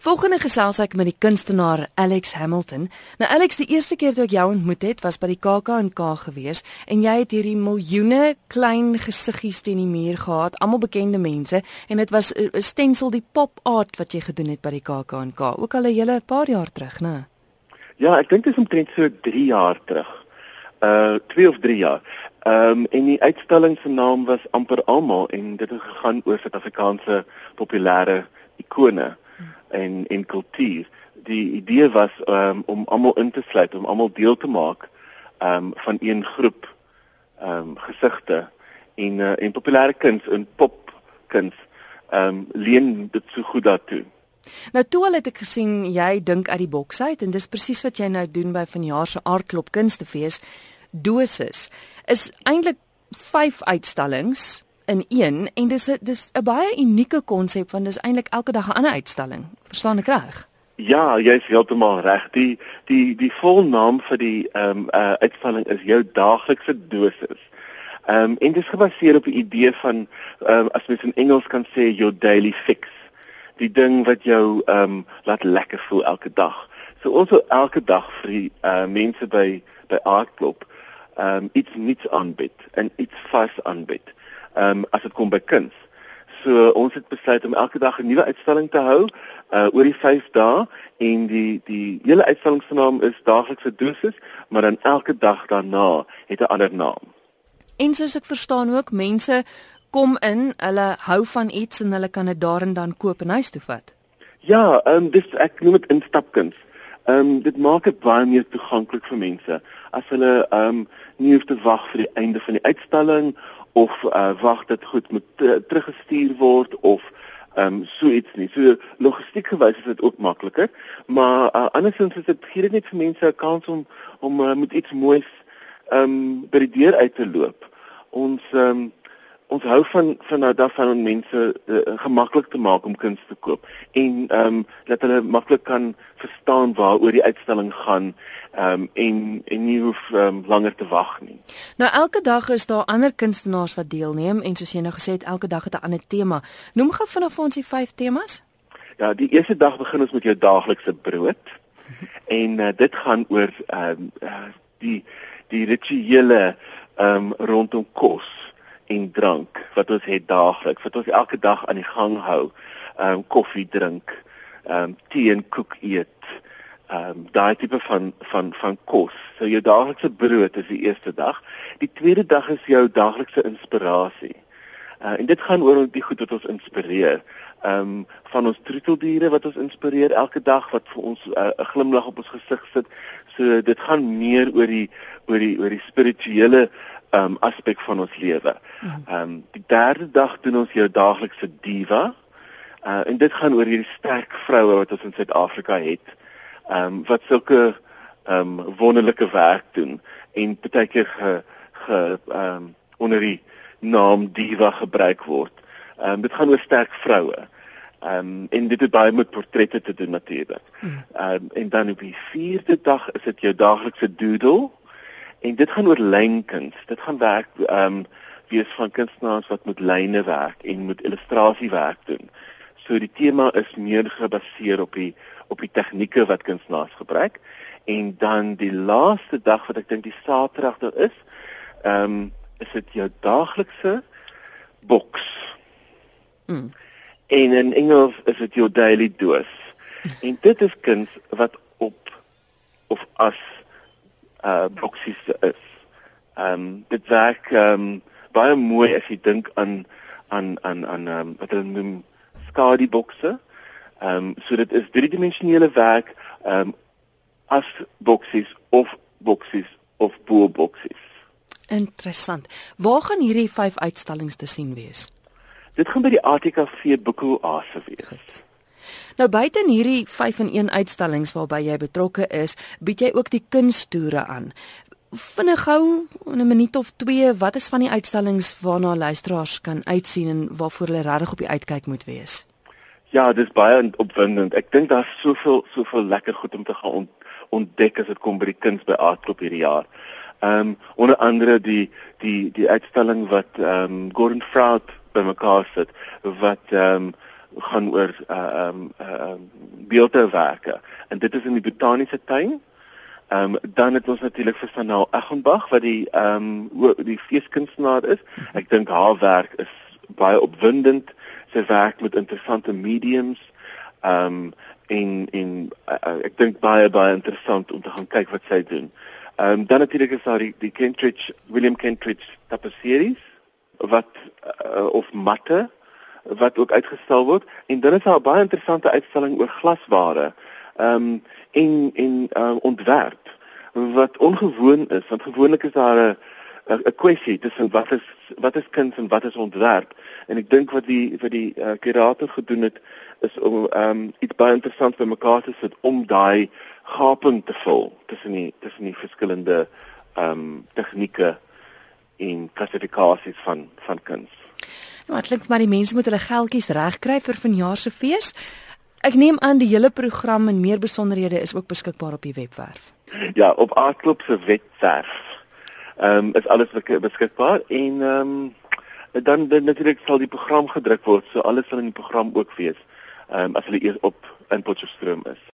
Volgende gesels ek met die kunstenaar Alex Hamilton. Nou Alex, die eerste keer toe ek jou ontmoet het, was by die KAK&K gewees en jy het hierdie miljoene klein gesiggies teen die muur gehad, almal bekende mense en dit was 'n uh, stensel die pop art wat jy gedoen het by die KAK&K, ook al 'n hele paar jaar terug, né? Ja, ek dink dit is omtrent so 3 jaar terug. Uh 2 of 3 jaar. Ehm um, en die uitstalling se naam was amper almal en dit het gegaan oor Suid-Afrikaanse populêre ikone en en kultuur. Die idee was um, om almal in te sluit, om almal deel te maak um van een groep um gesigte en uh, en populêre kuns en popkuns um leen dit so goed daartoe. Nou toe al het ek gesien jy dink uit die boks uit en dis presies wat jy nou doen by vanjaar se aardklop kunstefees dosis is eintlik 5 uitstallings in een en dis dis 'n baie unieke konsep want dis eintlik elke dag 'n ander uitstalling. Verstaan ek reg? Ja, jy's heeltemal reg. Die die die volnaam vir die ehm um, uh, uitstalling is jou daaglikse dosis. Ehm um, en dit is gebaseer op die idee van ehm um, as mens in Engels kan sê your daily fix. Die ding wat jou ehm um, laat lekker voel elke dag. So ons wil elke dag vir die uh, mense by by Aardklop ehm um, iets nuuts aanbied en iets vas aanbied ehm um, as dit kom by kuns. So ons het besluit om elke dag 'n nuwe uitstalling te hou uh oor die 5 dae en die die hele uitstalling se naam is daaglikse dosis, maar dan elke dag daarna het 'n ander naam. En soos ek verstaan ook, mense kom in, hulle hou van iets en hulle kan dit daar en dan koop en huis toe vat. Ja, ehm um, dis ek noem dit instapkuns. Ehm um, dit maak dit baie meer toeganklik vir mense as hulle ehm um, nie hoef te wag vir die einde van die uitstalling of uh, wag dit goed moet uh, teruggestuur word of ehm um, so iets nie. So logistiek gewys is dit ook makliker, maar uh, andersins is dit gee dit net vir mense 'n kans om om uh, met iets moois ehm um, by die deur uit te loop. Ons ehm um, ons hou van van nou daarvan om mense uh, gemaklik te maak om kuns te koop en ehm um, dat hulle maklik kan verstaan waaroor die uitstalling gaan ehm um, en en nie hoef um, langer te wag nie. Nou elke dag is daar ander kunstenaars wat deelneem en soos jy nou gesê het elke dag het 'n ander tema. Noem gou vinnig vir ons die vyf temas. Ja, die eerste dag begin ons met jou daaglikse brood. En uh, dit gaan oor ehm um, uh, die die rituele ehm um, rondom kos en drank wat ons het daagliks wat ons elke dag aan die gang hou. Ehm um, koffie drink, ehm um, tee en koek eet. Ehm um, daai tipe van van van kos. So jou daaglikse brood is die eerste dag. Die tweede dag is jou daaglikse inspirasie. Uh, en dit gaan oor die goed wat ons inspireer. Ehm um, van ons troeteldiere wat ons inspireer elke dag wat vir ons uh, 'n uh, glimlag op ons gesig sit. So dit gaan meer oor die oor die oor die spirituele um aspek van ons lewe. Um die derde dag doen ons jou daaglikse diva. Uh en dit gaan oor hierdie sterk vroue wat ons in Suid-Afrika het. Um wat sulke um wonderlike werk doen en baie keer ge, ge um onder die naam diva gebruik word. Um dit gaan oor sterk vroue. Um en dit het baie met portrette te doen natuurlik. Um en dan op die vierde dag is dit jou daaglikse doodle En dit gaan oor lynkuns. Dit gaan werk ehm um, wees van kunstenaars wat met lyne werk en met illustrasiewerk doen. So die tema is meer gebaseer op die op die tegnieke wat kunstenaars gebruik. En dan die laaste dag wat ek dink die Saterdag daar is, ehm um, is dit jou daaglikse boks. Mm. En in Engels is dit jou daily dose. En dit is kuns wat op of as uh boksies is. Ehm um, dit werk ehm um, baie mooi as jy dink aan aan aan aan ehm um, wat hulle noem skadu bokse. Ehm um, so dit is driedimensionele werk ehm um, as boksies of boksies of bo boksies. Interessant. Waar gaan hierdie vyf uitstallings te sien wees? Dit gaan by die ATKV Boekoase wees. Goed. Nou buite hierdie 5 in 1 uitstallings waarby jy betrokke is, bied jy ook die kunstoere aan. Vinnig gou in 'n minuut of 2, wat is van die uitstallings waarna luisteraars kan uitsien en waarvoor hulle regtig op die uitkyk moet wees? Ja, dis baie opwindend. Ek dink daar's soveel soveel lekker goed om te gaan ontdek as dit kom by die kuns by Aardklop hierdie jaar. Ehm um, onder andere die die die uitstalling wat ehm um, Gordon Fraud bymekaar sit wat ehm um, gaan oor uh um uh um beeldhouwerke en dit is in die botaniese tuin. Ehm um, dan het ons natuurlik vir Sanal Eggenbach wat die ehm um, die feeskunstenaar is. Ek dink haar werk is baie opwindend. Sy werk met interessante mediums. Ehm um, en en uh, ek dink baie baie interessant om te gaan kyk wat sy doen. Ehm um, dan natuurlik is daar die, die Kentridge William Kentridge tapisseries wat uh, of matte wat ook uitgestal word en dan is daar 'n baie interessante uitstalling oor glasware ehm um, en en uh, ontwerp wat ongewoon is want gewoonlik is daar 'n 'n kwessie tussen wat is wat is kuns en wat is ontwerp en ek dink wat die vir die uh, kurator gedoen het is om ehm um, iets baie interessant vir mekaar te sit om daai gaping te vul tussen die tussen die verskillende ehm um, tegnieke en klassifikasies van van kuns. Nou, ek dink maar die mense moet hulle geldjies regkry vir vanjaar se fees. Ek neem aan die hele program en meer besonderhede is ook beskikbaar op die webwerf. Ja, op Aardklop se webwerf. Ehm um, is alles beskikbaar en ehm um, dan natuurlik sal die program gedruk word, so alles sal in die program ook wees. Ehm um, as hulle eers op in Potchefstroom is.